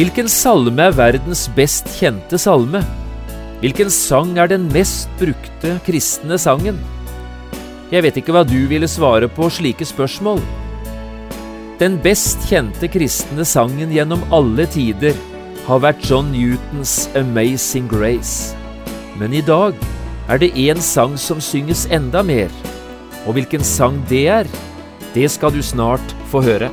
Hvilken salme er verdens best kjente salme? Hvilken sang er den mest brukte kristne sangen? Jeg vet ikke hva du ville svare på slike spørsmål. Den best kjente kristne sangen gjennom alle tider har vært John Newtons Amazing Grace. Men i dag er det én sang som synges enda mer. Og hvilken sang det er, det skal du snart få høre.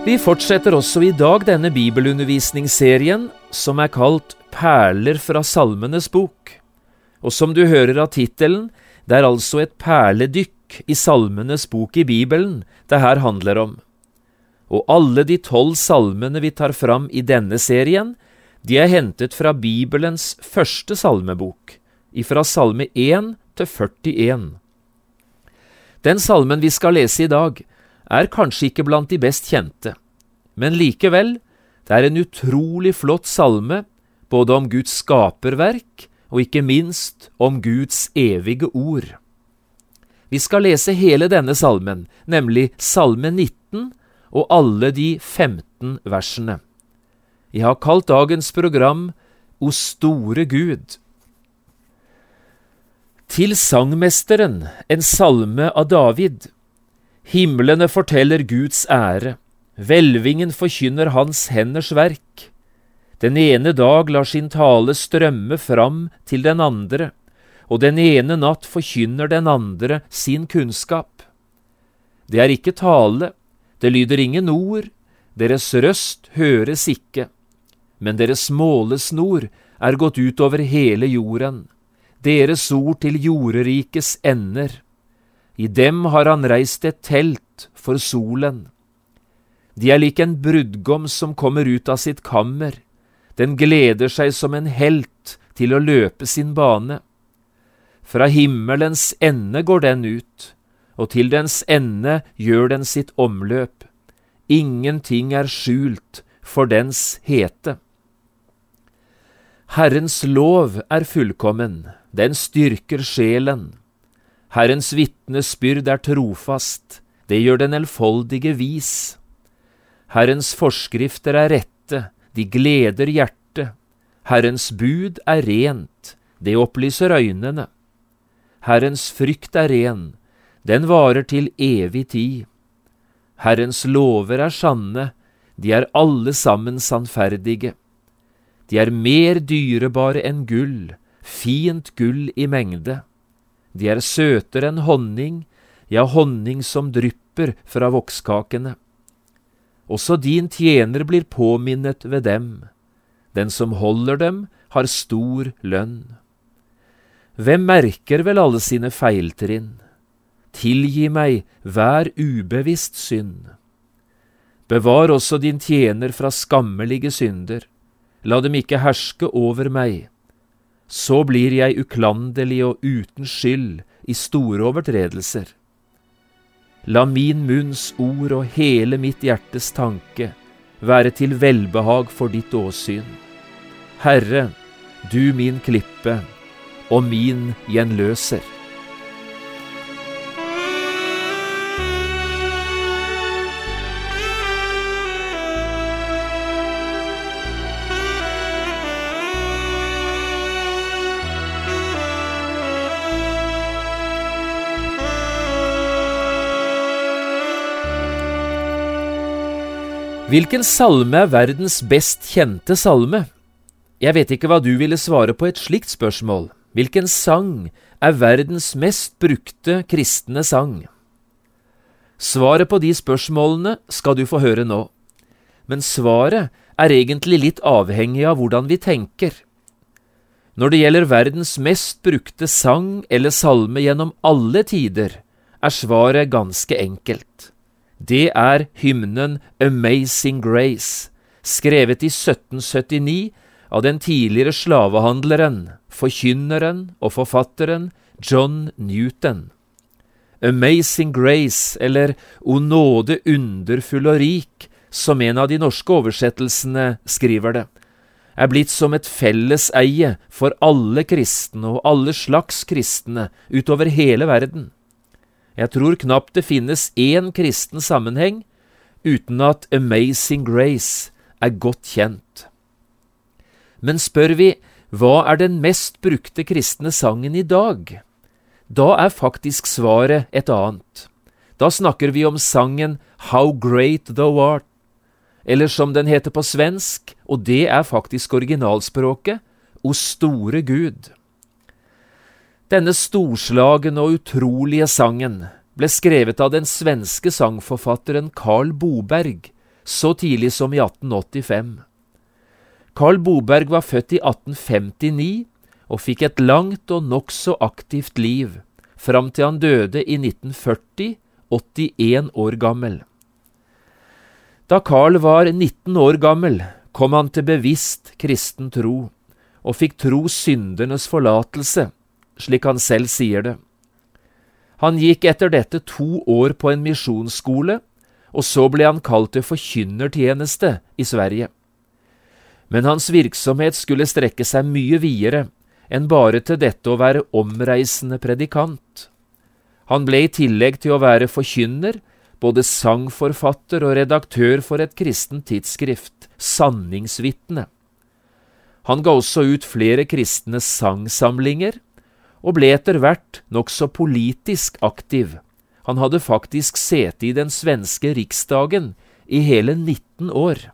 Vi fortsetter også i dag denne bibelundervisningsserien som er kalt Perler fra Salmenes bok. Og som du hører av tittelen, det er altså et perledykk i Salmenes bok i Bibelen det her handler om. Og alle de tolv salmene vi tar fram i denne serien, de er hentet fra Bibelens første salmebok, ifra salme 1 til 41. Den salmen vi skal lese i dag, er kanskje ikke blant de best kjente, men likevel, det er en utrolig flott salme, både om Guds skaperverk og ikke minst om Guds evige ord. Vi skal lese hele denne salmen, nemlig Salme 19 og alle de 15 versene. Jeg har kalt dagens program O store Gud. Til sangmesteren, en salme av David. Himlene forteller Guds ære, hvelvingen forkynner hans henders verk. Den ene dag lar sin tale strømme fram til den andre, og den ene natt forkynner den andre sin kunnskap. Det er ikke tale, det lyder ingen ord, deres røst høres ikke, men deres målesnor er gått utover hele jorden, deres ord til jorderikes ender. I dem har han reist et telt for solen. De er lik en brudgom som kommer ut av sitt kammer, den gleder seg som en helt til å løpe sin bane. Fra himmelens ende går den ut, og til dens ende gjør den sitt omløp. Ingenting er skjult for dens hete. Herrens lov er fullkommen, den styrker sjelen. Herrens vitnesbyrd er trofast, det gjør den elfoldige vis. Herrens forskrifter er rette, de gleder hjertet. Herrens bud er rent, det opplyser øynene. Herrens frykt er ren, den varer til evig tid. Herrens lover er sanne, de er alle sammen sannferdige. De er mer dyrebare enn gull, fint gull i mengde. De er søtere enn honning, ja, honning som drypper fra vokskakene. Også din tjener blir påminnet ved dem. Den som holder dem, har stor lønn. Hvem merker vel alle sine feiltrinn? Tilgi meg hver ubevisst synd. Bevar også din tjener fra skammelige synder. La dem ikke herske over meg så blir jeg uklanderlig og uten skyld i store overtredelser. La min munns ord og hele mitt hjertes tanke være til velbehag for ditt åsyn. Herre, du min klippe og min gjenløser. Hvilken salme er verdens best kjente salme? Jeg vet ikke hva du ville svare på et slikt spørsmål. Hvilken sang er verdens mest brukte kristne sang? Svaret på de spørsmålene skal du få høre nå. Men svaret er egentlig litt avhengig av hvordan vi tenker. Når det gjelder verdens mest brukte sang eller salme gjennom alle tider, er svaret ganske enkelt. Det er hymnen Amazing Grace, skrevet i 1779 av den tidligere slavehandleren, forkynneren og forfatteren John Newton. Amazing Grace, eller O nåde underfull og rik, som en av de norske oversettelsene skriver det, er blitt som et felleseie for alle kristne og alle slags kristne utover hele verden. Jeg tror knapt det finnes én kristen sammenheng uten at Amazing Grace er godt kjent. Men spør vi hva er den mest brukte kristne sangen i dag? Da er faktisk svaret et annet. Da snakker vi om sangen How Great Thou Art, eller som den heter på svensk, og det er faktisk originalspråket, O store Gud. Denne storslagne og utrolige sangen ble skrevet av den svenske sangforfatteren Carl Boberg så tidlig som i 1885. Carl Boberg var født i 1859 og fikk et langt og nokså aktivt liv, fram til han døde i 1940, 81 år gammel. Da Carl var 19 år gammel, kom han til bevisst kristen tro, og fikk tro syndernes forlatelse, slik han selv sier det. Han gikk etter dette to år på en misjonsskole, og så ble han kalt til forkynnertjeneste i Sverige. Men hans virksomhet skulle strekke seg mye videre enn bare til dette å være omreisende predikant. Han ble i tillegg til å være forkynner, både sangforfatter og redaktør for et kristent tidsskrift, Sanningsvitne. Han ga også ut flere kristne sangsamlinger, og ble etter hvert nokså politisk aktiv. Han hadde faktisk sete i den svenske riksdagen i hele 19 år.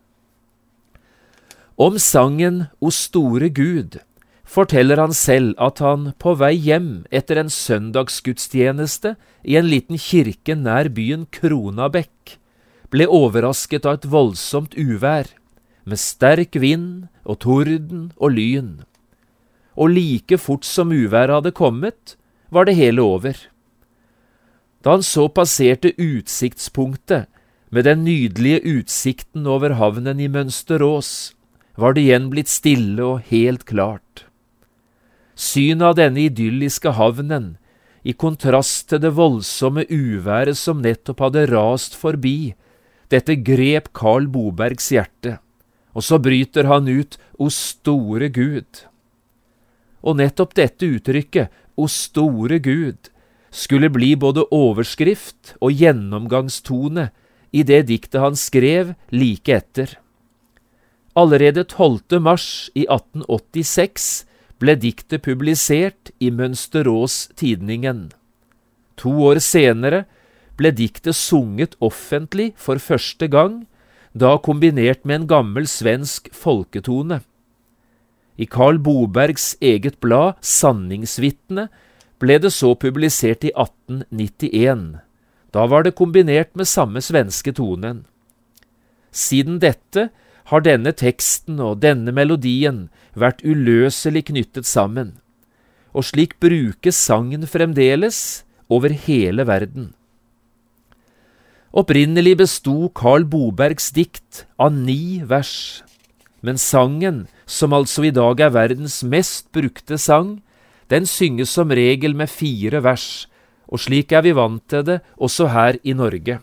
Om sangen O store Gud forteller han selv at han på vei hjem etter en søndagsgudstjeneste i en liten kirke nær byen Kronabekk ble overrasket av et voldsomt uvær, med sterk vind og torden og lyn. Og like fort som uværet hadde kommet, var det hele over. Da han så passerte utsiktspunktet med den nydelige utsikten over havnen i Mønsterås, var det igjen blitt stille og helt klart. Synet av denne idylliske havnen, i kontrast til det voldsomme uværet som nettopp hadde rast forbi, dette grep Carl Bobergs hjerte, og så bryter han ut O store Gud. Og nettopp dette uttrykket, O store Gud, skulle bli både overskrift og gjennomgangstone i det diktet han skrev like etter. Allerede 12. mars i 1886 ble diktet publisert i Mønsterås Tidningen. To år senere ble diktet sunget offentlig for første gang, da kombinert med en gammel svensk folketone. I Carl Bobergs eget blad Sanningsvitne ble det så publisert i 1891. Da var det kombinert med samme svenske tonen. Siden dette har denne teksten og denne melodien vært uløselig knyttet sammen, og slik brukes sangen fremdeles over hele verden. Opprinnelig besto Carl Bobergs dikt av ni vers, men sangen, som altså i dag er verdens mest brukte sang, den synges som regel med fire vers, og slik er vi vant til det også her i Norge.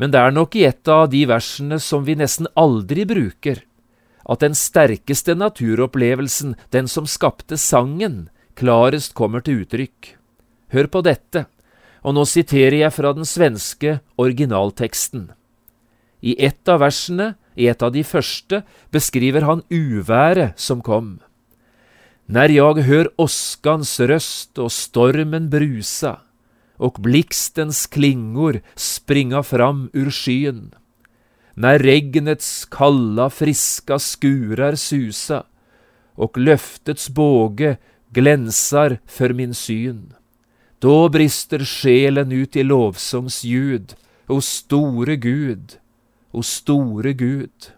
Men det er nok i et av de versene som vi nesten aldri bruker, at den sterkeste naturopplevelsen, den som skapte sangen, klarest kommer til uttrykk. Hør på dette, og nå siterer jeg fra den svenske originalteksten. I ett av versene, i et av de første, beskriver han uværet som kom. Når jeg hør åskans røst og stormen brusa, och blixtens klingor springa fram ur skyen. När regnets kalla friska skurar susa och löftets båge glänsar för min syn. Da brister sjelen ut i lovsangsljud, o store Gud, o store Gud.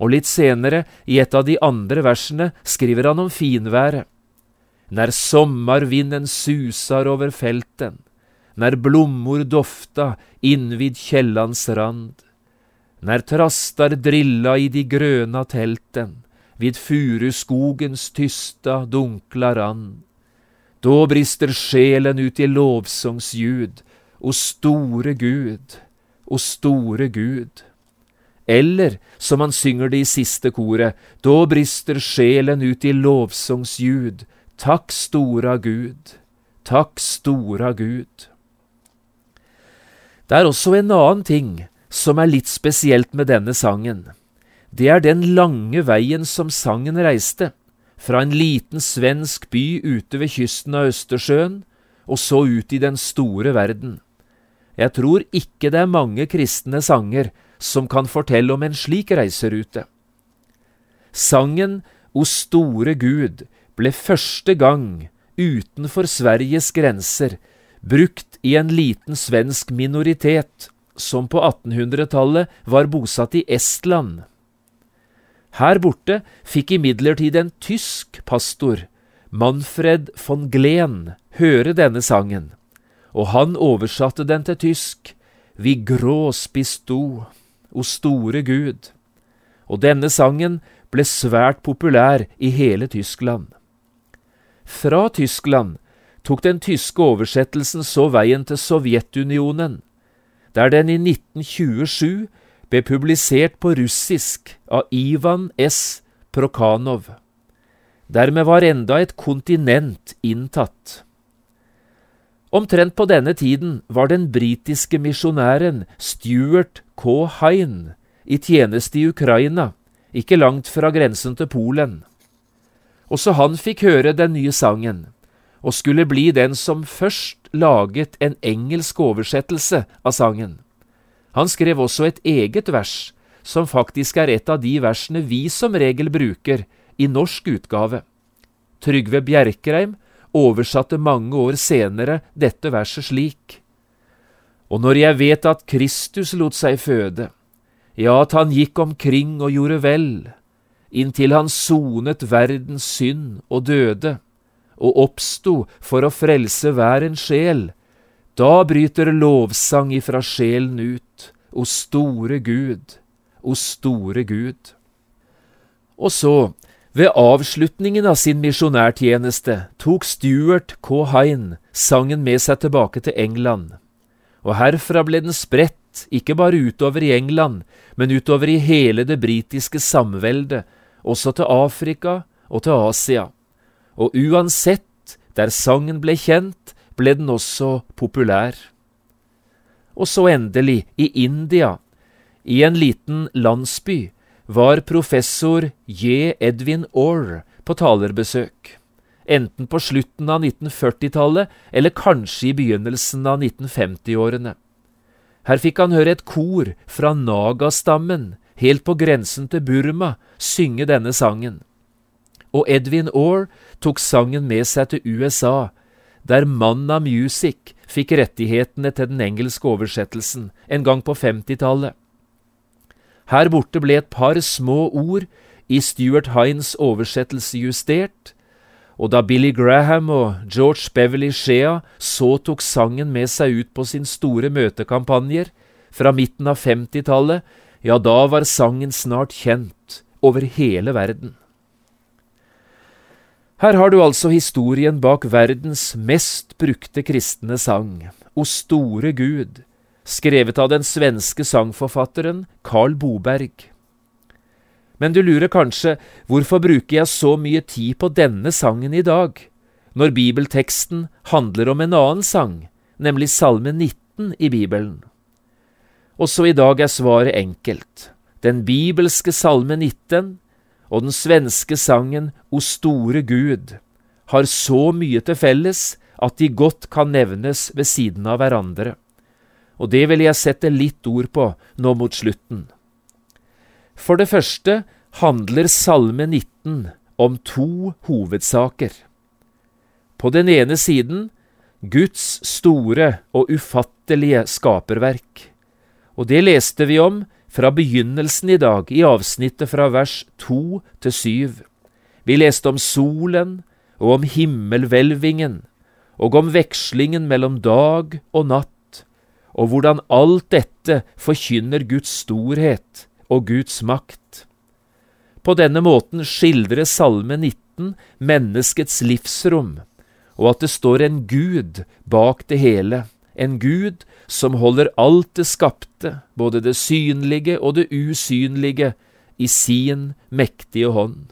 Og litt senere, i et av de andre versene, skriver han om finværet. Når sommervinden susar over felten, når blommor dofta innvid kjellans rand, når trastar drilla i de grøna telten, vid furuskogens tysta, dunkla rand. Då brister sjelen ut i lovsångsljud, o store Gud, o store Gud. Eller, som han synger det i siste koret, da brister sjelen ut i lovsångsljud, takk stora Gud, takk stora Gud. Det er også en annen ting som er litt spesielt med denne sangen. Det er den lange veien som sangen reiste, fra en liten svensk by ute ved kysten av Østersjøen, og så ut i den store verden. Jeg tror ikke det er mange kristne sanger som kan fortelle om en slik reiserute. Sangen O store Gud ble første gang utenfor Sveriges grenser brukt i en liten svensk minoritet som på 1800-tallet var bosatt i Estland. Her borte fikk imidlertid en tysk pastor, Manfred von Glen, høre denne sangen, og han oversatte den til tysk, Vi gråspisto, o store Gud, og denne sangen ble svært populær i hele Tyskland. Fra Tyskland tok den tyske oversettelsen så veien til Sovjetunionen, der den i 1927 ble publisert på russisk av Ivan S. Prokhanov. Dermed var enda et kontinent inntatt. Omtrent på denne tiden var den britiske misjonæren Stuart K. Hine i tjeneste i Ukraina, ikke langt fra grensen til Polen. Også han fikk høre den nye sangen og skulle bli den som først laget en engelsk oversettelse av sangen. Han skrev også et eget vers, som faktisk er et av de versene vi som regel bruker i norsk utgave. Trygve Bjerkreim oversatte mange år senere dette verset slik. Og når jeg vet at Kristus lot seg føde, ja, at han gikk omkring og gjorde vel, inntil han sonet verdens synd og døde, og oppsto for å frelse hver en sjel, da bryter lovsang ifra sjelen ut, o store Gud, o store Gud. Og så, ved avslutningen av sin misjonærtjeneste, tok Stuart K. Hine sangen med seg tilbake til England, og herfra ble den spredt ikke bare utover i England, men utover i hele det britiske samveldet, også til Afrika og til Asia og uansett der sangen ble kjent, ble den også populær. Og så endelig, i India, i en liten landsby, var professor J. Edwin Orr på talerbesøk, enten på slutten av 1940-tallet eller kanskje i begynnelsen av 1950-årene. Her fikk han høre et kor fra Naga-stammen, helt på grensen til Burma, synge denne sangen og Edwin Orr tok sangen med seg til USA, der Manna Music fikk rettighetene til den engelske oversettelsen en gang på 50-tallet. Her borte ble et par små ord i Stuart Hines oversettelse justert, og da Billy Graham og George Beverly Shea så tok sangen med seg ut på sin store møtekampanjer fra midten av 50-tallet, ja, da var sangen snart kjent over hele verden. Her har du altså historien bak verdens mest brukte kristne sang, O store Gud, skrevet av den svenske sangforfatteren Carl Boberg. Men du lurer kanskje hvorfor bruker jeg så mye tid på denne sangen i dag, når bibelteksten handler om en annen sang, nemlig Salme 19 i Bibelen? Også i dag er svaret enkelt. Den bibelske Salme 19 og den svenske sangen O store Gud har så mye til felles at de godt kan nevnes ved siden av hverandre. Og det vil jeg sette litt ord på nå mot slutten. For det første handler Salme 19 om to hovedsaker. På den ene siden Guds store og ufattelige skaperverk. Og det leste vi om fra begynnelsen i dag, i avsnittet fra vers to til syv. Vi leste om solen og om himmelhvelvingen, og om vekslingen mellom dag og natt, og hvordan alt dette forkynner Guds storhet og Guds makt. På denne måten skildrer Salme 19 menneskets livsrom og at det står en Gud bak det hele, en Gud som holder alt det skapte, både det synlige og det usynlige, i sin mektige hånd.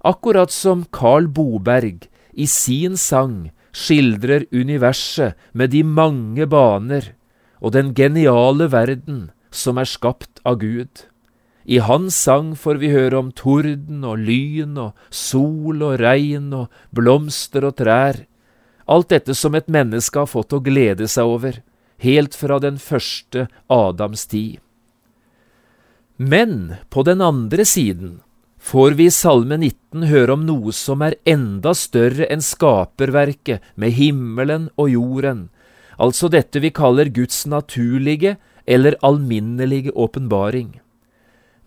Akkurat som Carl Boberg i sin sang skildrer universet med de mange baner og den geniale verden som er skapt av Gud. I hans sang får vi høre om torden og lyn og sol og regn og blomster og trær, alt dette som et menneske har fått å glede seg over, helt fra den første Adams tid. Men på den andre siden får vi i Salme 19 høre om noe som er enda større enn skaperverket med himmelen og jorden, altså dette vi kaller Guds naturlige eller alminnelige åpenbaring.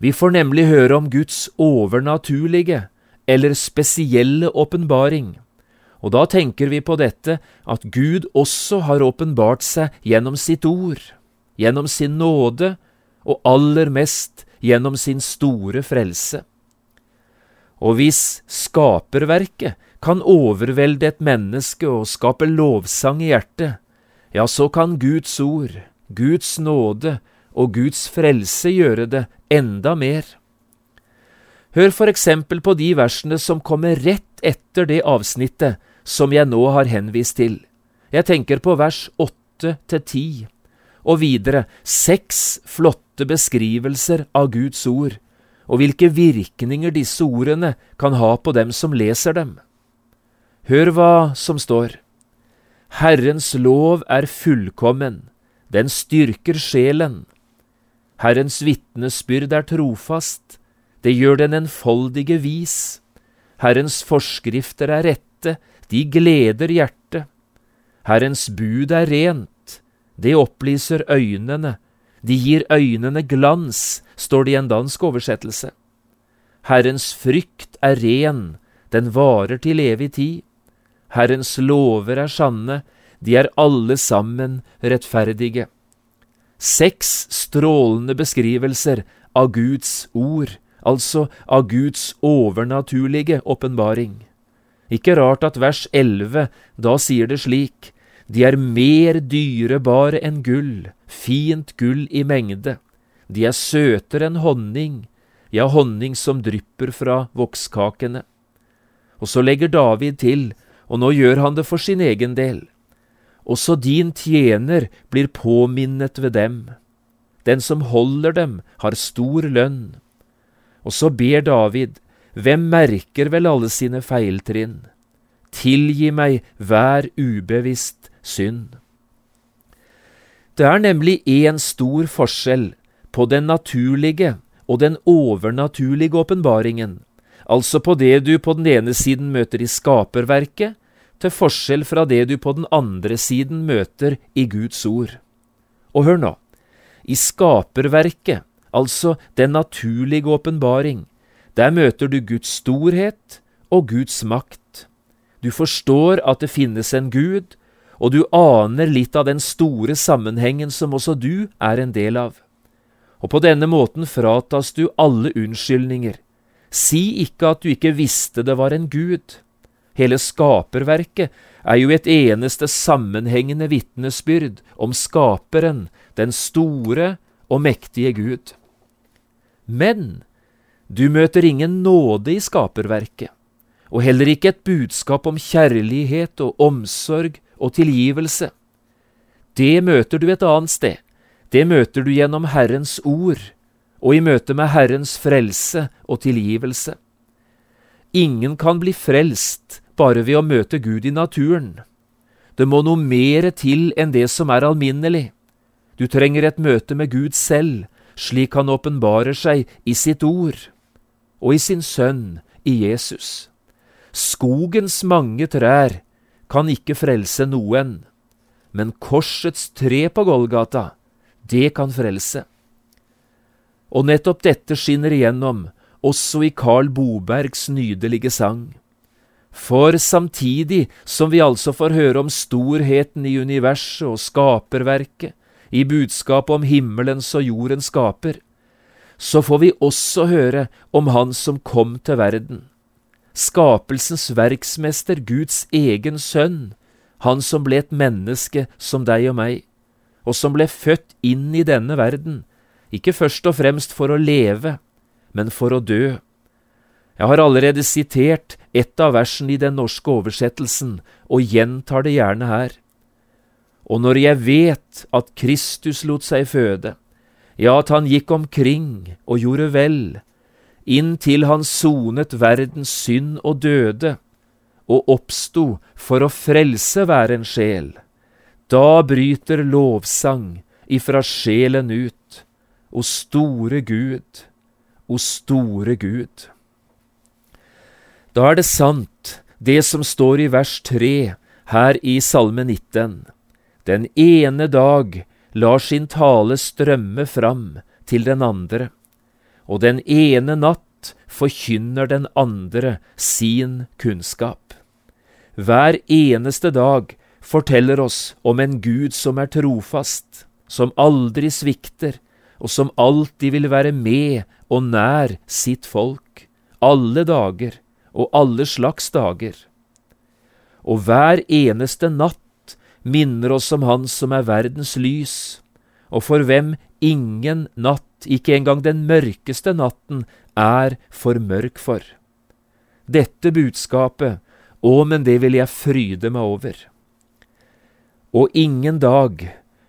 Vi får nemlig høre om Guds overnaturlige eller spesielle åpenbaring, og da tenker vi på dette at Gud også har åpenbart seg gjennom sitt ord, gjennom sin nåde og aller mest gjennom sin store frelse. Og hvis skaperverket kan overvelde et menneske og skape lovsang i hjertet, ja, så kan Guds ord, Guds nåde og Guds frelse gjøre det enda mer. Hør for eksempel på de versene som kommer rett etter det avsnittet som jeg nå har henvist til. Jeg tenker på vers åtte til ti, og videre seks flotte beskrivelser av Guds ord, og hvilke virkninger disse ordene kan ha på dem som leser dem. Hør hva som står. Herrens lov er fullkommen, den styrker sjelen. Herrens vitnesbyrd er trofast, det gjør den enfoldige vis. Herrens forskrifter er rette, de gleder hjertet. Herrens bud er rent, det opplyser øynene, de gir øynene glans, står det i en dansk oversettelse. Herrens frykt er ren, den varer til evig tid. Herrens lover er sanne, de er alle sammen rettferdige seks strålende beskrivelser av Guds ord, altså av Guds overnaturlige åpenbaring. Ikke rart at vers 11 da sier det slik, de er mer dyrebare enn gull, fint gull i mengde, de er søtere enn honning, ja, honning som drypper fra vokskakene. Og så legger David til, og nå gjør han det for sin egen del. Også din tjener blir påminnet ved dem. Den som holder dem, har stor lønn. Og så ber David, hvem merker vel alle sine feiltrinn? Tilgi meg hver ubevisst synd. Det er nemlig én stor forskjell på den naturlige og den overnaturlige åpenbaringen, altså på det du på den ene siden møter i skaperverket, til forskjell fra det du på den andre siden møter i Guds ord. Og hør nå, i skaperverket, altså den naturlige åpenbaring, der møter du Guds storhet og Guds makt. Du forstår at det finnes en Gud, og du aner litt av den store sammenhengen som også du er en del av. Og på denne måten fratas du alle unnskyldninger. Si ikke at du ikke visste det var en Gud. Hele skaperverket er jo et eneste sammenhengende vitnesbyrd om Skaperen, den store og mektige Gud. Men du møter ingen nåde i skaperverket, og heller ikke et budskap om kjærlighet og omsorg og tilgivelse. Det møter du et annet sted. Det møter du gjennom Herrens ord, og i møte med Herrens frelse og tilgivelse. Ingen kan bli frelst bare ved å møte Gud i naturen. Det må noe mere til enn det som er alminnelig. Du trenger et møte med Gud selv, slik han åpenbarer seg i sitt ord og i sin sønn, i Jesus. Skogens mange trær kan ikke frelse noen, men korsets tre på Golgata, det kan frelse. Og nettopp dette skinner igjennom også i Carl Bobergs nydelige sang. For samtidig som vi altså får høre om storheten i universet og skaperverket, i budskapet om himmelens og jordens skaper, så får vi også høre om Han som kom til verden. Skapelsens verksmester, Guds egen sønn, han som ble et menneske som deg og meg, og som ble født inn i denne verden, ikke først og fremst for å leve, men for å dø. Jeg har allerede sitert et av versene i den norske oversettelsen, og gjentar det gjerne her. Og når jeg vet at Kristus lot seg føde, ja, at han gikk omkring og gjorde vel, inntil han sonet verdens synd og døde, og oppsto for å frelse hver en sjel, da bryter lovsang ifra sjelen ut, o store Gud, o store Gud. Da er det sant, det som står i vers tre her i Salme 19. Den ene dag lar sin tale strømme fram til den andre, og den ene natt forkynner den andre sin kunnskap. Hver eneste dag forteller oss om en Gud som er trofast, som aldri svikter, og som alltid vil være med og nær sitt folk, alle dager og alle slags dager. Og hver eneste natt minner oss om Han som er verdens lys, og for hvem ingen natt, ikke engang den mørkeste natten, er for mørk for. Dette budskapet, å, men det vil jeg fryde meg over. Og ingen dag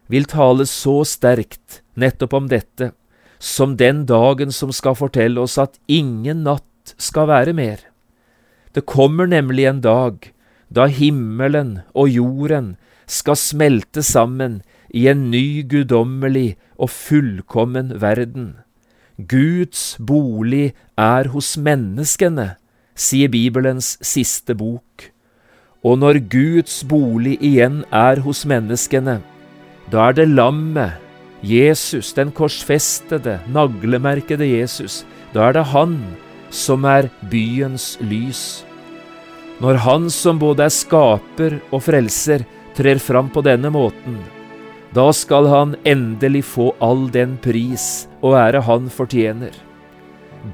vil tale så sterkt nettopp om dette som den dagen som skal fortelle oss at ingen natt skal være mer. Det kommer nemlig en dag da himmelen og jorden skal smelte sammen i en ny guddommelig og fullkommen verden. Guds bolig er hos menneskene, sier Bibelens siste bok. Og når Guds bolig igjen er hos menneskene, da er det lammet, Jesus, den korsfestede, naglemerkede Jesus, da er det Han som er byens lys. Når Han som både er skaper og frelser, trer fram på denne måten, da skal han endelig få all den pris og ære han fortjener.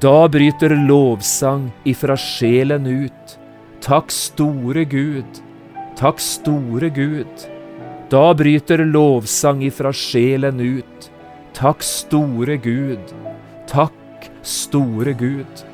Da bryter lovsang ifra sjelen ut. Takk, store Gud. Takk, store Gud. Da bryter lovsang ifra sjelen ut. Takk, store Gud. Takk, store Gud.